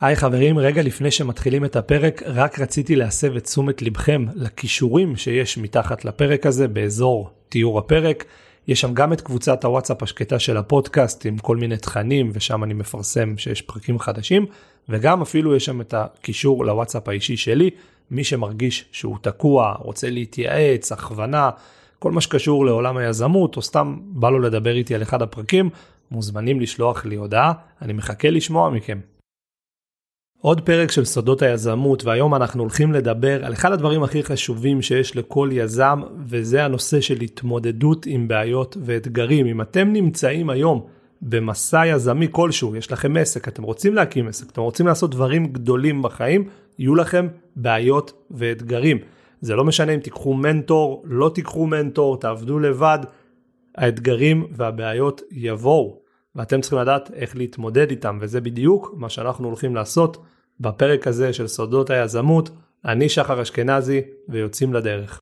היי חברים, רגע לפני שמתחילים את הפרק, רק רציתי להסב את תשומת לבכם לכישורים שיש מתחת לפרק הזה באזור תיאור הפרק. יש שם גם את קבוצת הוואטסאפ השקטה של הפודקאסט עם כל מיני תכנים ושם אני מפרסם שיש פרקים חדשים וגם אפילו יש שם את הקישור לוואטסאפ האישי שלי, מי שמרגיש שהוא תקוע, רוצה להתייעץ, הכוונה, כל מה שקשור לעולם היזמות או סתם בא לו לדבר איתי על אחד הפרקים, מוזמנים לשלוח לי הודעה, אני מחכה לשמוע מכם. עוד פרק של סודות היזמות והיום אנחנו הולכים לדבר על אחד הדברים הכי חשובים שיש לכל יזם וזה הנושא של התמודדות עם בעיות ואתגרים. אם אתם נמצאים היום במסע יזמי כלשהו, יש לכם עסק, אתם רוצים להקים עסק, אתם רוצים לעשות דברים גדולים בחיים, יהיו לכם בעיות ואתגרים. זה לא משנה אם תיקחו מנטור, לא תיקחו מנטור, תעבדו לבד, האתגרים והבעיות יבואו. ואתם צריכים לדעת איך להתמודד איתם וזה בדיוק מה שאנחנו הולכים לעשות בפרק הזה של סודות היזמות. אני שחר אשכנזי ויוצאים לדרך.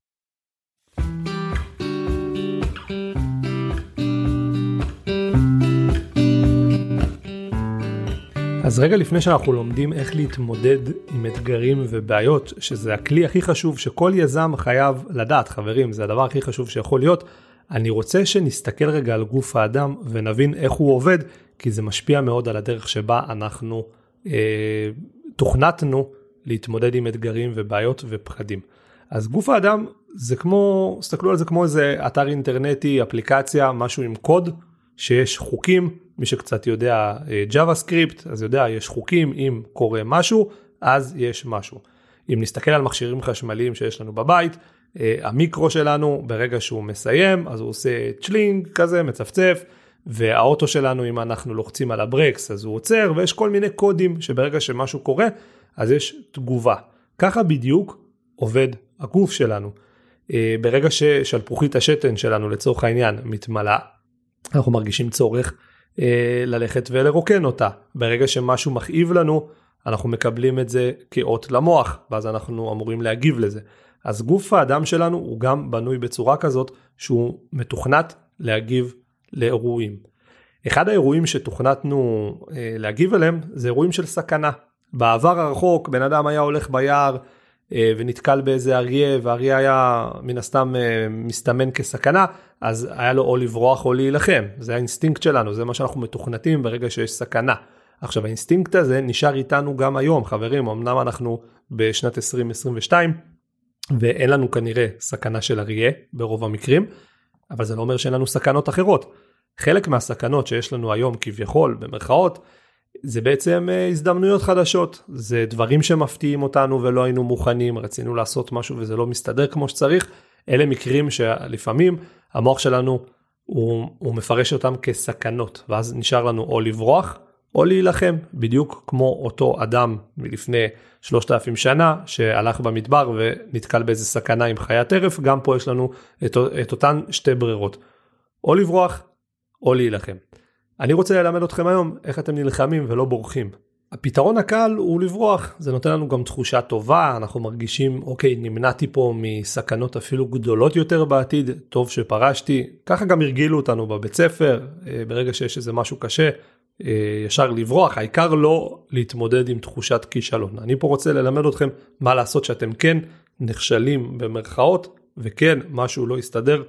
אז רגע לפני שאנחנו לומדים איך להתמודד עם אתגרים ובעיות, שזה הכלי הכי חשוב שכל יזם חייב לדעת, חברים, זה הדבר הכי חשוב שיכול להיות, אני רוצה שנסתכל רגע על גוף האדם ונבין איך הוא עובד, כי זה משפיע מאוד על הדרך שבה אנחנו אה, תוכנתנו להתמודד עם אתגרים ובעיות ופחדים. אז גוף האדם זה כמו, תסתכלו על זה כמו איזה אתר אינטרנטי, אפליקציה, משהו עם קוד, שיש חוקים, מי שקצת יודע ג'אווה סקריפט, אז יודע, יש חוקים, אם קורה משהו, אז יש משהו. אם נסתכל על מכשירים חשמליים שיש לנו בבית, המיקרו שלנו ברגע שהוא מסיים אז הוא עושה צ'לינג כזה מצפצף והאוטו שלנו אם אנחנו לוחצים על הברקס אז הוא עוצר ויש כל מיני קודים שברגע שמשהו קורה אז יש תגובה. ככה בדיוק עובד הגוף שלנו. אה, ברגע ששלפוחית השתן שלנו לצורך העניין מתמלאה אנחנו מרגישים צורך אה, ללכת ולרוקן אותה. ברגע שמשהו מכאיב לנו אנחנו מקבלים את זה כאות למוח ואז אנחנו אמורים להגיב לזה. אז גוף האדם שלנו הוא גם בנוי בצורה כזאת שהוא מתוכנת להגיב לאירועים. אחד האירועים שתוכנתנו אה, להגיב אליהם זה אירועים של סכנה. בעבר הרחוק בן אדם היה הולך ביער אה, ונתקל באיזה אריה והאריה היה מן הסתם אה, מסתמן כסכנה אז היה לו או לברוח או להילחם זה האינסטינקט שלנו זה מה שאנחנו מתוכנתים ברגע שיש סכנה. עכשיו האינסטינקט הזה נשאר איתנו גם היום חברים אמנם אנחנו בשנת 2022 ואין לנו כנראה סכנה של אריה ברוב המקרים, אבל זה לא אומר שאין לנו סכנות אחרות. חלק מהסכנות שיש לנו היום כביכול במרכאות זה בעצם אה, הזדמנויות חדשות זה דברים שמפתיעים אותנו ולא היינו מוכנים רצינו לעשות משהו וזה לא מסתדר כמו שצריך אלה מקרים שלפעמים המוח שלנו הוא, הוא מפרש אותם כסכנות ואז נשאר לנו או לברוח או להילחם בדיוק כמו אותו אדם מלפני 3,000 שנה שהלך במדבר ונתקל באיזה סכנה עם חיית טרף גם פה יש לנו את, את אותן שתי ברירות או לברוח או להילחם. אני רוצה ללמד אתכם היום איך אתם נלחמים ולא בורחים. הפתרון הקל הוא לברוח זה נותן לנו גם תחושה טובה אנחנו מרגישים אוקיי נמנעתי פה מסכנות אפילו גדולות יותר בעתיד טוב שפרשתי ככה גם הרגילו אותנו בבית ספר אה, ברגע שיש איזה משהו קשה ישר לברוח, העיקר לא להתמודד עם תחושת כישלון. אני פה רוצה ללמד אתכם מה לעשות שאתם כן נכשלים במרכאות, וכן משהו לא יסתדר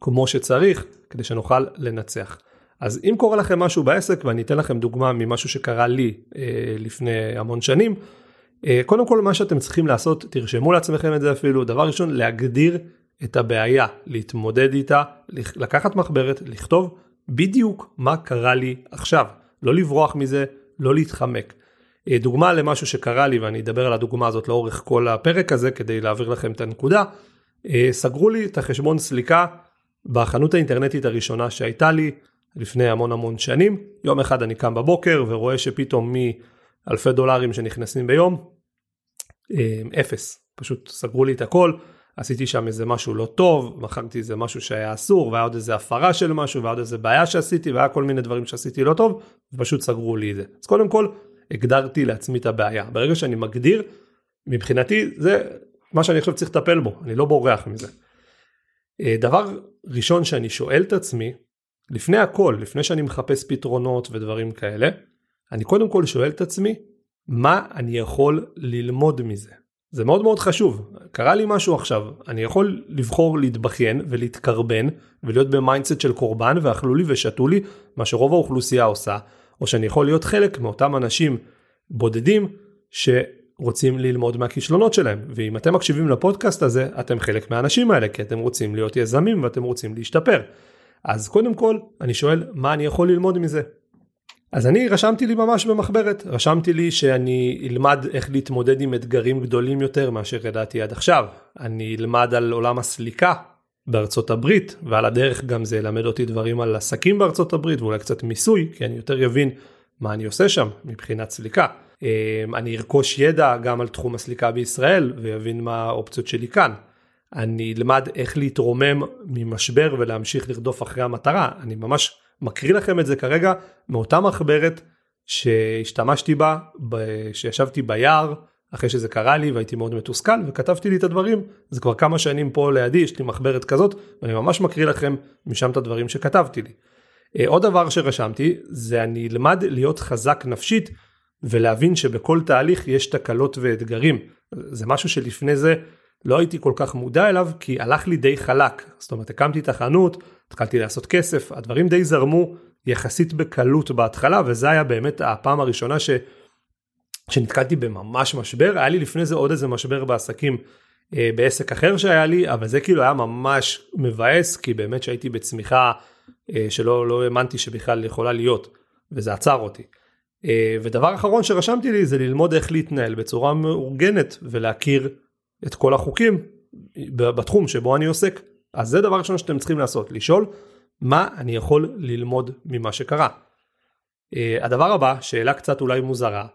כמו שצריך, כדי שנוכל לנצח. אז אם קורה לכם משהו בעסק, ואני אתן לכם דוגמה ממשהו שקרה לי אה, לפני המון שנים, אה, קודם כל מה שאתם צריכים לעשות, תרשמו לעצמכם את זה אפילו, דבר ראשון, להגדיר את הבעיה, להתמודד איתה, לקחת מחברת, לכתוב בדיוק מה קרה לי עכשיו. לא לברוח מזה, לא להתחמק. אה, דוגמה למשהו שקרה לי ואני אדבר על הדוגמה הזאת לאורך כל הפרק הזה כדי להעביר לכם את הנקודה. אה, סגרו לי את החשבון סליקה בחנות האינטרנטית הראשונה שהייתה לי לפני המון המון שנים. יום אחד אני קם בבוקר ורואה שפתאום מאלפי דולרים שנכנסים ביום, אה, אפס. פשוט סגרו לי את הכל. עשיתי שם איזה משהו לא טוב, מכרתי איזה משהו שהיה אסור, והיה עוד איזה הפרה של משהו, והיה עוד איזה בעיה שעשיתי, והיה כל מיני דברים שעשיתי לא טוב, ופשוט סגרו לי את זה. אז קודם כל, הגדרתי לעצמי את הבעיה. ברגע שאני מגדיר, מבחינתי זה מה שאני עכשיו צריך לטפל בו, אני לא בורח מזה. אה, דבר ראשון שאני שואל את עצמי, לפני הכל, לפני שאני מחפש פתרונות ודברים כאלה, אני קודם כל שואל את עצמי, מה אני יכול ללמוד מזה. זה מאוד מאוד חשוב, קרה לי משהו עכשיו, אני יכול לבחור להתבכיין ולהתקרבן ולהיות ב mindset של קורבן ואכלו לי ושתו לי, מה שרוב האוכלוסייה עושה, או שאני יכול להיות חלק מאותם אנשים בודדים שרוצים ללמוד מהכישלונות שלהם, ואם אתם מקשיבים לפודקאסט הזה, אתם חלק מהאנשים האלה, כי אתם רוצים להיות יזמים ואתם רוצים להשתפר. אז קודם כל, אני שואל, מה אני יכול ללמוד מזה? אז אני רשמתי לי ממש במחברת, רשמתי לי שאני אלמד איך להתמודד עם אתגרים גדולים יותר מאשר ידעתי עד עכשיו. אני אלמד על עולם הסליקה בארצות הברית, ועל הדרך גם זה ילמד אותי דברים על עסקים בארצות הברית ואולי קצת מיסוי, כי אני יותר אבין מה אני עושה שם מבחינת סליקה. אמ, אני ארכוש ידע גם על תחום הסליקה בישראל ויבין מה האופציות שלי כאן. אני אלמד איך להתרומם ממשבר ולהמשיך לרדוף אחרי המטרה. אני ממש מקריא לכם את זה כרגע מאותה מחברת שהשתמשתי בה כשישבתי ביער אחרי שזה קרה לי והייתי מאוד מתוסכל וכתבתי לי את הדברים. זה כבר כמה שנים פה לידי יש לי מחברת כזאת ואני ממש מקריא לכם משם את הדברים שכתבתי לי. אה, עוד דבר שרשמתי זה אני אלמד להיות חזק נפשית ולהבין שבכל תהליך יש תקלות ואתגרים. זה משהו שלפני זה לא הייתי כל כך מודע אליו כי הלך לי די חלק. זאת אומרת הקמתי את החנות התחלתי לעשות כסף הדברים די זרמו יחסית בקלות בהתחלה וזה היה באמת הפעם הראשונה ש... שנתקלתי בממש משבר היה לי לפני זה עוד איזה משבר בעסקים אה, בעסק אחר שהיה לי אבל זה כאילו היה ממש מבאס כי באמת שהייתי בצמיחה אה, שלא לא האמנתי שבכלל יכולה להיות וזה עצר אותי. אה, ודבר אחרון שרשמתי לי זה ללמוד איך להתנהל בצורה מאורגנת ולהכיר את כל החוקים בתחום שבו אני עוסק. אז זה דבר ראשון שאתם צריכים לעשות, לשאול מה אני יכול ללמוד ממה שקרה. Uh, הדבר הבא, שאלה קצת אולי מוזרה,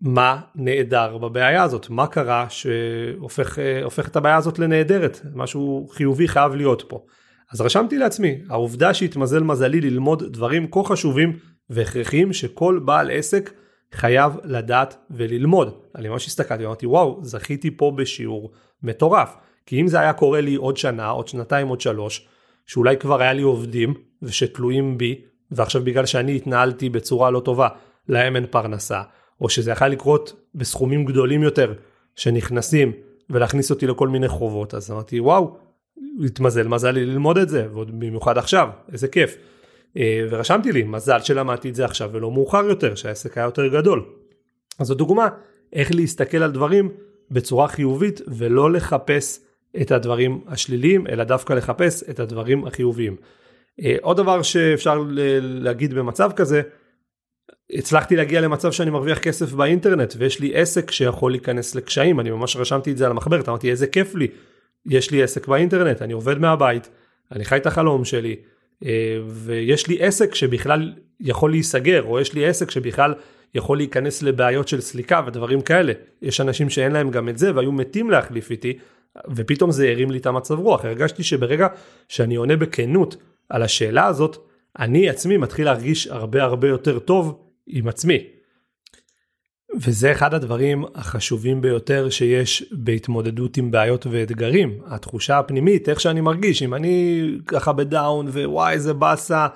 מה נהדר בבעיה הזאת? מה קרה שהופך uh, את הבעיה הזאת לנהדרת? משהו חיובי חייב להיות פה. אז רשמתי לעצמי, העובדה שהתמזל מזלי ללמוד דברים כה חשובים והכרחיים שכל בעל עסק חייב לדעת וללמוד. אני ממש הסתכלתי ואמרתי וואו זכיתי פה בשיעור מטורף. כי אם זה היה קורה לי עוד שנה, עוד שנתיים, עוד שלוש, שאולי כבר היה לי עובדים ושתלויים בי, ועכשיו בגלל שאני התנהלתי בצורה לא טובה, להם אין פרנסה, או שזה יכול לקרות בסכומים גדולים יותר שנכנסים ולהכניס אותי לכל מיני חובות, אז אמרתי וואו, התמזל מזל לי ללמוד את זה, ועוד במיוחד עכשיו, איזה כיף. אה, ורשמתי לי, מזל שלמדתי את זה עכשיו ולא מאוחר יותר, שהעסק היה יותר גדול. אז זו דוגמה איך להסתכל על דברים בצורה חיובית ולא לחפש את הדברים השליליים, אלא דווקא לחפש את הדברים החיוביים. אה, עוד דבר שאפשר להגיד במצב כזה, הצלחתי להגיע למצב שאני מרוויח כסף באינטרנט ויש לי עסק שיכול להיכנס לקשיים, אני ממש רשמתי את זה על המחברת, אמרתי איזה כיף לי, יש לי עסק באינטרנט, אני עובד מהבית, אני חי את החלום שלי, אה, ויש לי עסק שבכלל יכול להיסגר, או יש לי עסק שבכלל יכול להיכנס לבעיות של סליקה ודברים כאלה. יש אנשים שאין להם גם את זה והיו מתים להחליף איתי, ופתאום זה הרים לי את המצב רוח. הרגשתי שברגע שאני עונה בכנות על השאלה הזאת, אני עצמי מתחיל להרגיש הרבה הרבה יותר טוב עם עצמי. וזה אחד הדברים החשובים ביותר שיש בהתמודדות עם בעיות ואתגרים. התחושה הפנימית, איך שאני מרגיש, אם אני ככה בדאון ווואי איזה באסה,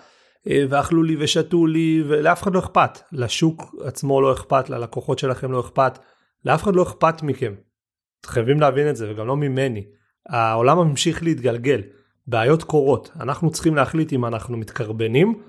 אה, ואכלו לי ושתו לי, ולאף אחד לא אכפת. לשוק עצמו לא אכפת, ללקוחות שלכם לא אכפת, לאף אחד לא אכפת מכם. חייבים להבין את זה וגם לא ממני. העולם ממשיך להתגלגל, בעיות קורות, אנחנו צריכים להחליט אם אנחנו מתקרבנים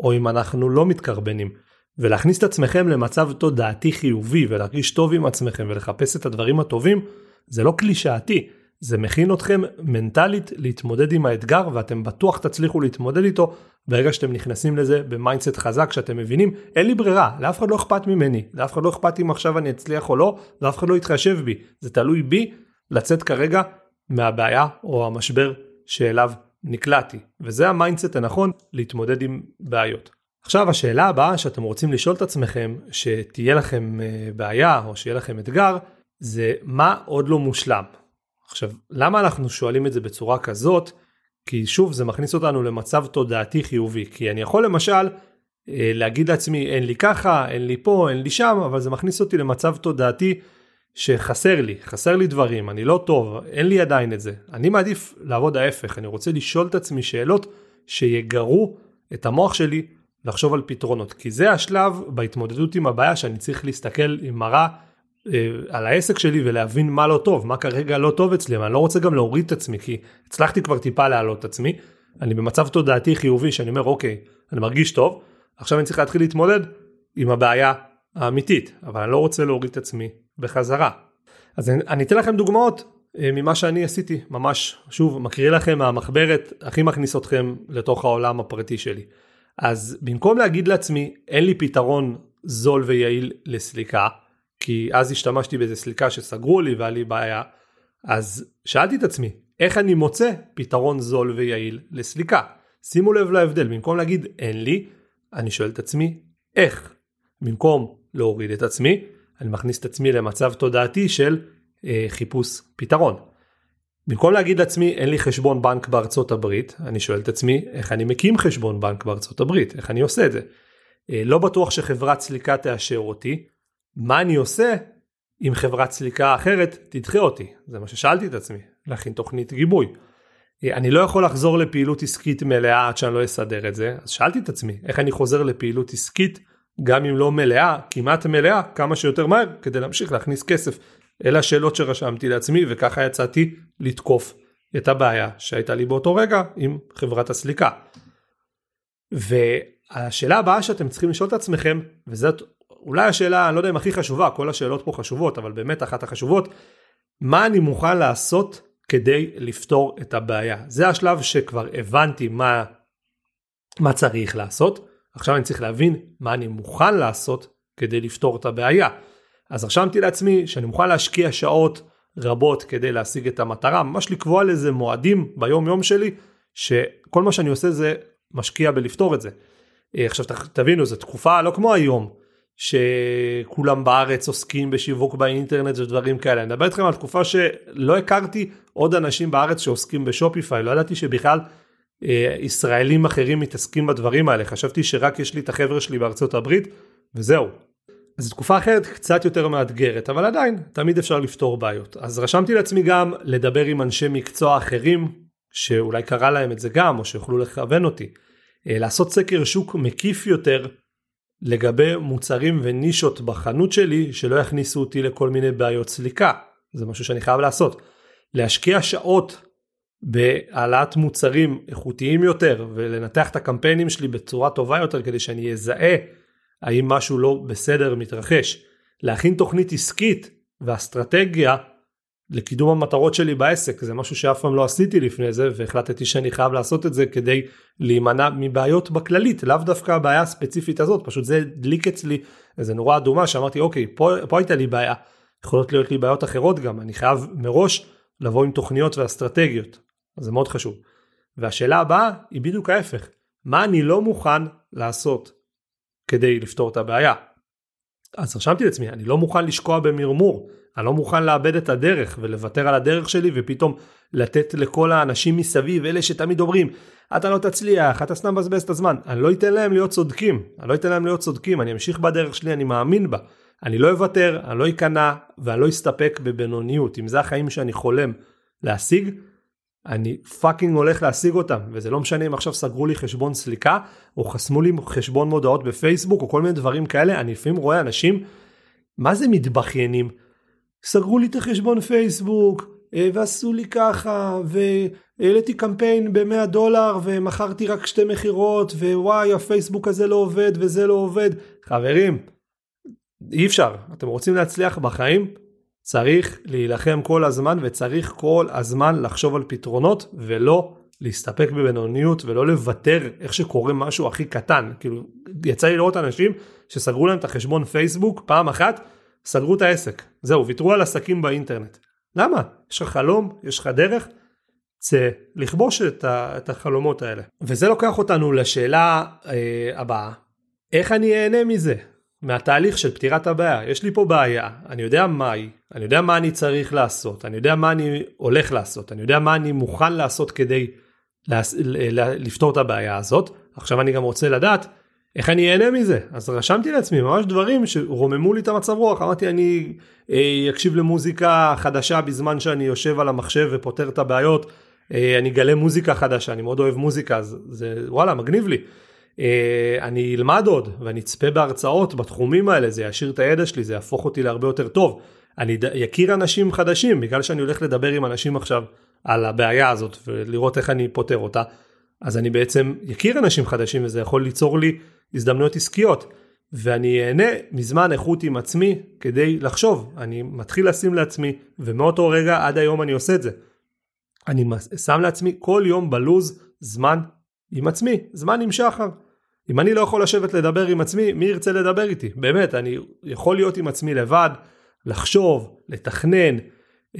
או אם אנחנו לא מתקרבנים. ולהכניס את עצמכם למצב תודעתי חיובי ולהרגיש טוב עם עצמכם ולחפש את הדברים הטובים זה לא קלישאתי, זה מכין אתכם מנטלית להתמודד עם האתגר ואתם בטוח תצליחו להתמודד איתו ברגע שאתם נכנסים לזה ב mindset חזק שאתם מבינים אין לי ברירה לאף אחד לא אכפת ממני לאף אחד לא אכפת אם עכשיו אני אצליח או לא ואף אחד לא יתחשב בי זה תלוי בי לצאת כרגע מהבעיה או המשבר שאליו נקלעתי וזה ה mindset הנכון להתמודד עם בעיות. עכשיו השאלה הבאה שאתם רוצים לשאול את עצמכם שתהיה לכם אה, בעיה או שיהיה לכם אתגר זה מה עוד לא מושלם. עכשיו למה אנחנו שואלים את זה בצורה כזאת? כי שוב זה מכניס אותנו למצב תודעתי חיובי. כי אני יכול למשל אה, להגיד לעצמי אין לי ככה אין לי פה אין לי שם אבל זה מכניס אותי למצב תודעתי שחסר לי. חסר לי דברים אני לא טוב אין לי עדיין את זה. אני מעדיף לעבוד ההפך. אני רוצה לשאול את עצמי שאלות שיגרו את המוח שלי לחשוב על פתרונות, כי זה השלב בהתמודדות עם הבעיה שאני צריך להסתכל עם מראה אה, על העסק שלי ולהבין מה לא טוב, מה כרגע לא טוב אצלי, אבל אני לא רוצה גם להוריד את עצמי, כי הצלחתי כבר טיפה להעלות את עצמי, אני במצב תודעתי חיובי שאני אומר אוקיי, אני מרגיש טוב, עכשיו אני צריך להתחיל להתמודד עם הבעיה האמיתית, אבל אני לא רוצה להוריד את עצמי בחזרה. אז אני, אני אתן לכם דוגמאות אה, ממה שאני עשיתי, ממש, שוב, מקריא לכם מהמחברת, הכי מכניס אתכם לתוך העולם הפרטי שלי. אז במקום להגיד לעצמי, אין לי פתרון זול ויעיל לסליקה, כי אז השתמשתי באיזה סליקה שסגרו לי והיה לי בעיה, אז שאלתי את עצמי, איך אני מוצא פתרון זול ויעיל לסליקה? שימו לב להבדל, במקום להגיד אין לי, אני שואל את עצמי איך. במקום להוריד את עצמי, אני מכניס את עצמי למצב תודעתי של אה, חיפוש פתרון. במקום להגיד לעצמי אין לי חשבון בנק בארצות הברית, אני שואל את עצמי איך אני מקים חשבון בנק בארצות הברית, איך אני עושה את זה. אה, לא בטוח שחברת סליקה תאשר אותי, מה אני עושה אם חברת סליקה אחרת תדחה אותי? זה מה ששאלתי את עצמי, להכין תוכנית גיבוי. אה, אני לא יכול לחזור לפעילות עסקית מלאה עד שאני לא אסדר את זה, אז שאלתי את עצמי איך אני חוזר לפעילות עסקית גם אם לא מלאה, כמעט מלאה, כמה שיותר מהר כדי להמשיך להכניס כסף. אלה השאלות שרשמתי לעצמי וככה יצאתי לתקוף את הבעיה שהייתה לי באותו רגע עם חברת הסליקה. והשאלה הבאה שאתם צריכים לשאול את עצמכם, וזאת אולי השאלה, אני לא יודע אם הכי חשובה, כל השאלות פה חשובות, אבל באמת אחת החשובות, מה אני מוכן לעשות כדי לפתור את הבעיה. זה השלב שכבר הבנתי מה, מה צריך לעשות, עכשיו אני צריך להבין מה אני מוכן לעשות כדי לפתור את הבעיה. אז רשמתי לעצמי שאני מוכן להשקיע שעות רבות כדי להשיג את המטרה, ממש לקבוע לזה מועדים ביום יום שלי, שכל מה שאני עושה זה משקיע בלפתור את זה. אה, עכשיו תבינו, זו תקופה לא כמו היום, שכולם בארץ עוסקים בשיווק באינטרנט ודברים כאלה. אני מדבר איתכם על תקופה שלא הכרתי עוד אנשים בארץ שעוסקים בשופיפיי, לא ידעתי שבכלל אה, ישראלים אחרים מתעסקים בדברים האלה, חשבתי שרק יש לי את החבר'ה שלי בארצות הברית, וזהו. זו תקופה אחרת קצת יותר מאתגרת, אבל עדיין, תמיד אפשר לפתור בעיות. אז רשמתי לעצמי גם לדבר עם אנשי מקצוע אחרים, שאולי קרה להם את זה גם, או שיוכלו לכוון אותי. אה, לעשות סקר שוק מקיף יותר לגבי מוצרים ונישות בחנות שלי שלא יכניסו אותי לכל מיני בעיות סליקה. זה משהו שאני חייב לעשות. להשקיע שעות בהעלאת מוצרים איכותיים יותר ולנתח את הקמפיינים שלי בצורה טובה יותר כדי שאני אזהה האם משהו לא בסדר מתרחש. להכין תוכנית עסקית ואסטרטגיה לקידום המטרות שלי בעסק זה משהו שאף פעם לא עשיתי לפני זה והחלטתי שאני חייב לעשות את זה כדי להימנע מבעיות בכללית לאו דווקא הבעיה הספציפית הזאת פשוט זה הדליק אצלי איזה נורה אדומה שאמרתי אוקיי פה, פה הייתה לי בעיה יכולות להיות לי בעיות אחרות גם אני חייב מראש לבוא עם תוכניות ואסטרטגיות זה מאוד חשוב. והשאלה הבאה היא בדיוק ההפך מה אני לא מוכן לעשות כדי לפתור את הבעיה. אז רשמתי לעצמי אני לא מוכן לשקוע במרמור אני לא מוכן לאבד את הדרך ולוותר על הדרך שלי ופתאום לתת לכל האנשים מסביב אלה שתמיד אומרים אתה לא תצליח אתה סתם מבזבז את הזמן. אני לא אתן להם להיות צודקים אני לא אתן להם להיות צודקים אני אמשיך בדרך שלי אני מאמין בה. אני לא אוותר אני לא אכנע ואני לא אסתפק בבינוניות. אם זה החיים שאני חולם להשיג אני fucking הולך להשיג אותם. וזה לא משנה אם עכשיו סגרו לי חשבון סליקה או חסמו לי חשבון מודעות בפייסבוק או כל מיני דברים כאלה. אני לפעמים רואה אנשים מה זה מתבכיינים סגרו לי את החשבון פייסבוק אה, ועשו לי ככה והעליתי קמפיין ב-100 דולר ומכרתי רק שתי מכירות ווואי הפייסבוק הזה לא עובד וזה לא עובד. חברים אי אפשר. אתם רוצים להצליח בחיים? צריך להילחם כל הזמן וצריך כל הזמן לחשוב על פתרונות ולא להסתפק בבינוניות ולא לוותר איך שקורה משהו הכי קטן. כאילו יצא לי לראות אנשים שסגרו להם את החשבון פייסבוק פעם אחת סגרו את העסק. זהו ויתרו על עסקים באינטרנט. למה? יש לך חלום? יש לך דרך? צא לכבוש את, ה, את החלומות האלה. וזה לוקח אותנו לשאלה אה, הבאה. איך אני אהנה מזה? מהתהליך של פתירת הבעיה. יש לי פה בעיה, אני יודע מה היא, אני יודע מה אני צריך לעשות, אני יודע מה אני הולך לעשות, אני יודע מה אני מוכן לעשות כדי לפתור את הבעיה הזאת. עכשיו אני גם רוצה לדעת איך אני אהנה מזה. אז רשמתי לעצמי ממש דברים שרוממו לי את המצב רוח. אמרתי אני אה, אקשיב למוזיקה חדשה בזמן שאני יושב על המחשב ופותר את הבעיות. אה, אני אגלה מוזיקה חדשה, אני מאוד אוהב מוזיקה, אז זה וואלה מגניב לי. אה, אני אלמד עוד ואני אצפה בהרצאות בתחומים האלה, זה יעשיר את הידע שלי, זה יהפוך אותי להרבה יותר טוב. אני אכיר אנשים חדשים, בגלל שאני הולך לדבר עם אנשים עכשיו על הבעיה הזאת ולראות איך אני פותר אותה, אז אני בעצם אכיר אנשים חדשים וזה יכול ליצור לי הזדמנויות עסקיות. ואני אהנה מזמן איכות עם עצמי כדי לחשוב, אני מתחיל לשים לעצמי, ומאותו רגע עד היום אני עושה את זה. אני שם לעצמי כל יום בלוז זמן עם עצמי, זמן עם שחר. אם אני לא יכול לשבת לדבר עם עצמי, מי ירצה לדבר איתי? באמת, אני יכול להיות עם עצמי לבד, לחשוב, לתכנן,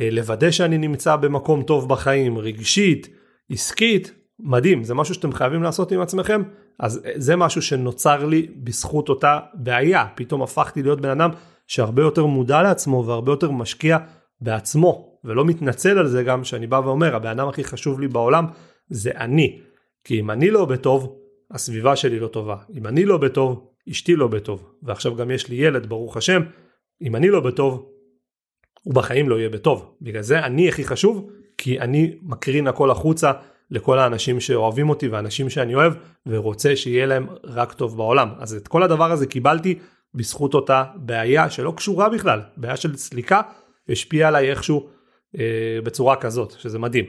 אה, לוודא שאני נמצא במקום טוב בחיים, רגשית, עסקית, מדהים, זה משהו שאתם חייבים לעשות עם עצמכם, אז זה משהו שנוצר לי בזכות אותה בעיה, פתאום הפכתי להיות בן אדם שהרבה יותר מודע לעצמו והרבה יותר משקיע בעצמו, ולא מתנצל על זה גם שאני בא ואומר, הבן אדם הכי חשוב לי בעולם זה אני, כי אם אני לא בטוב, הסביבה שלי לא טובה, אם אני לא בטוב, אשתי לא בטוב, ועכשיו גם יש לי ילד, ברוך השם, אם אני לא בטוב, הוא בחיים לא יהיה בטוב, בגלל זה אני הכי חשוב, כי אני מקרין הכל החוצה לכל האנשים שאוהבים אותי ואנשים שאני אוהב ורוצה שיהיה להם רק טוב בעולם. אז את כל הדבר הזה קיבלתי בזכות אותה בעיה שלא קשורה בכלל, בעיה של סליקה השפיעה עליי איכשהו אה, בצורה כזאת, שזה מדהים.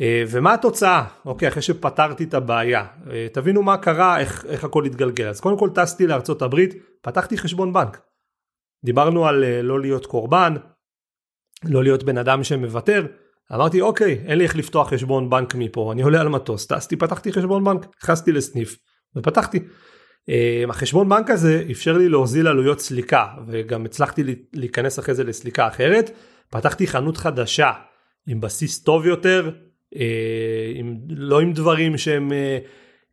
אה, ומה התוצאה? אוקיי, אחרי שפתרתי את הבעיה, אה, תבינו מה קרה, איך, איך הכל התגלגל. אז קודם כל טסתי לארצות הברית, פתחתי חשבון בנק. דיברנו על אה, לא להיות קורבן, לא להיות בן אדם שמוותר, אמרתי אוקיי אין לי איך לפתוח חשבון בנק מפה אני עולה על מטוס טסתי פתחתי חשבון בנק נכנסתי לסניף ופתחתי. Uh, החשבון בנק הזה אפשר לי להוזיל עלויות סליקה וגם הצלחתי להיכנס אחרי זה לסליקה אחרת פתחתי חנות חדשה עם בסיס טוב יותר uh, עם, לא עם דברים שהם uh,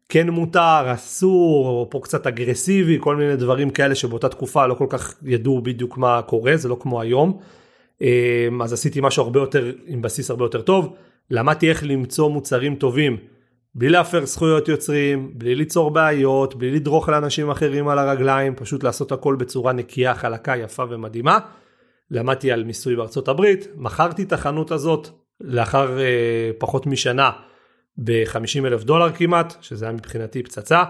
כן מותר אסור או פה קצת אגרסיבי כל מיני דברים כאלה שבאותה תקופה לא כל כך ידעו בדיוק מה קורה זה לא כמו היום. אמ, אז עשיתי משהו הרבה יותר עם בסיס הרבה יותר טוב למדתי איך למצוא מוצרים טובים בלי להפר זכויות יוצרים בלי ליצור בעיות בלי לדרוך לאנשים אחרים על הרגליים פשוט לעשות הכל בצורה נקייה חלקה יפה ומדהימה. למדתי על מיסוי בארצות הברית מכרתי את החנות הזאת לאחר אה, פחות משנה ב-50 אלף דולר כמעט שזה היה מבחינתי פצצה.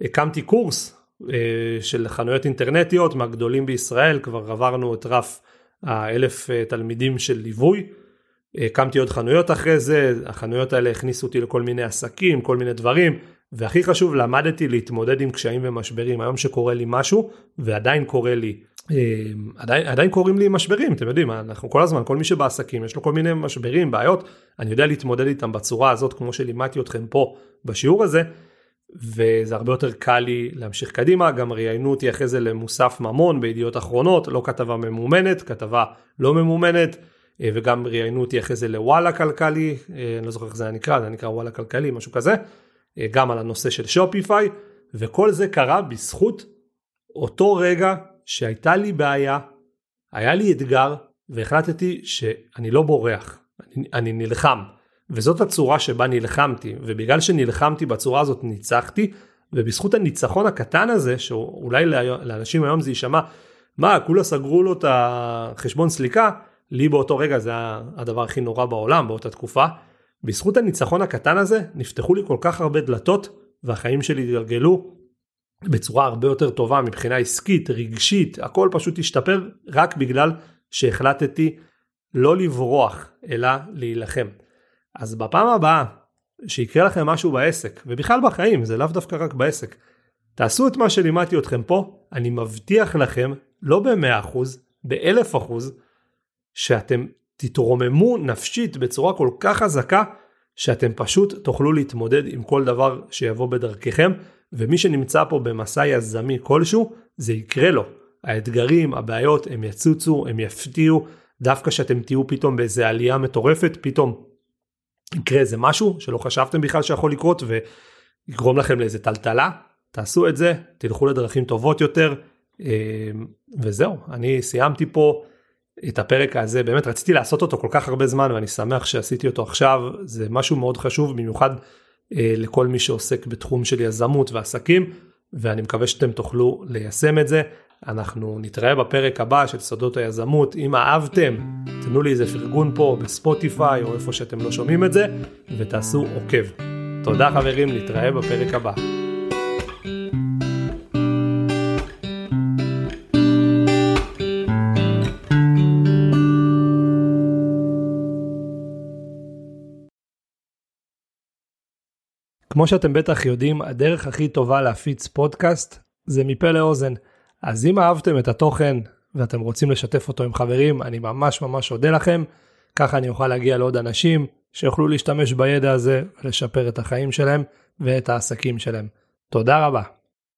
הקמתי קורס אה, של חנויות אינטרנטיות מהגדולים בישראל כבר עברנו את רף האלף אה, תלמידים של ליווי. הקמתי עוד חנויות אחרי זה, החנויות האלה הכניסו אותי לכל מיני עסקים, כל מיני דברים, והכי חשוב למדתי להתמודד עם קשיים ומשברים. היום שקורה לי משהו, ועדיין קורה לי, אה, עדיין, עדיין קורים לי משברים, אתם יודעים, אנחנו כל הזמן, כל מי שבעסקים יש לו כל מיני משברים, בעיות, אני יודע להתמודד איתם בצורה הזאת, כמו שלימדתי אתכם פה בשיעור הזה, וזה הרבה יותר קל לי להמשיך קדימה, גם ראיינו אותי אחרי זה למוסף ממון בידיעות אחרונות, לא כתבה ממומנת, כתבה לא ממומנת, אה, וגם ראיינו אותי אחרי זה לוואלה כלכלי, אה, אני לא זוכר איך זה נקרא, זה נקרא וואלה כלכלי, משהו כזה, אה, גם על הנושא של שופיפיי, וכל זה קרה בזכות אותו רגע שהייתה לי בעיה, היה לי אתגר, והחלטתי שאני לא בורח, אני, אני נלחם. וזאת הצורה שבה נלחמתי, ובגלל שנלחמתי בצורה הזאת ניצחתי, ובזכות הניצחון הקטן הזה, שאולי לאנשים היום זה יישמע, מה, כולה סגרו לו את החשבון סליקה, לי באותו רגע זה הדבר הכי נורא בעולם באותה תקופה. בזכות הניצחון הקטן הזה, נפתחו לי כל כך הרבה דלתות, והחיים שלי התגלגלו בצורה הרבה יותר טובה מבחינה עסקית, רגשית, הכל פשוט השתפר רק בגלל שהחלטתי לא לברוח, אלא להילחם. אז בפעם הבאה שיקרה לכם משהו בעסק, ובכלל בחיים, זה לאו דווקא רק בעסק, תעשו את מה שלימדתי אתכם פה, אני מבטיח לכם, לא ב-100%, ב-1000%, שאתם תתרוממו נפשית בצורה כל כך חזקה, שאתם פשוט תוכלו להתמודד עם כל דבר שיבוא בדרככם, ומי שנמצא פה במסע יזמי כלשהו, זה יקרה לו. האתגרים, הבעיות, הם יצוצו, הם יפתיעו, דווקא שאתם תהיו פתאום באיזה עלייה מטורפת, פתאום יקרה איזה משהו שלא חשבתם בכלל שיכול לקרות ויגרום לכם לאיזה טלטלה, תעשו את זה, תלכו לדרכים טובות יותר, אה, וזהו, אני סיימתי פה את הפרק הזה, באמת רציתי לעשות אותו כל כך הרבה זמן ואני שמח שעשיתי אותו עכשיו, זה משהו מאוד חשוב במיוחד אה, לכל מי שעוסק בתחום של יזמות ועסקים, ואני מקווה שאתם תוכלו ליישם את זה. אנחנו נתראה בפרק הבא של סודות היזמות. אם אהבתם, תנו לי איזה פרגון פה בספוטיפיי או איפה שאתם לא שומעים את זה, ותעשו עוקב. תודה חברים, נתראה בפרק הבא. כמו שאתם בטח יודעים, הדרך הכי טובה להפיץ פודקאסט זה מפה לאוזן. אז אם אהבתם את התוכן ואתם רוצים לשתף אותו עם חברים, אני ממש ממש אודה לכם. ככה אני אוכל להגיע לעוד אנשים שיוכלו להשתמש בידע הזה ולשפר את החיים שלהם ואת העסקים שלהם. תודה רבה.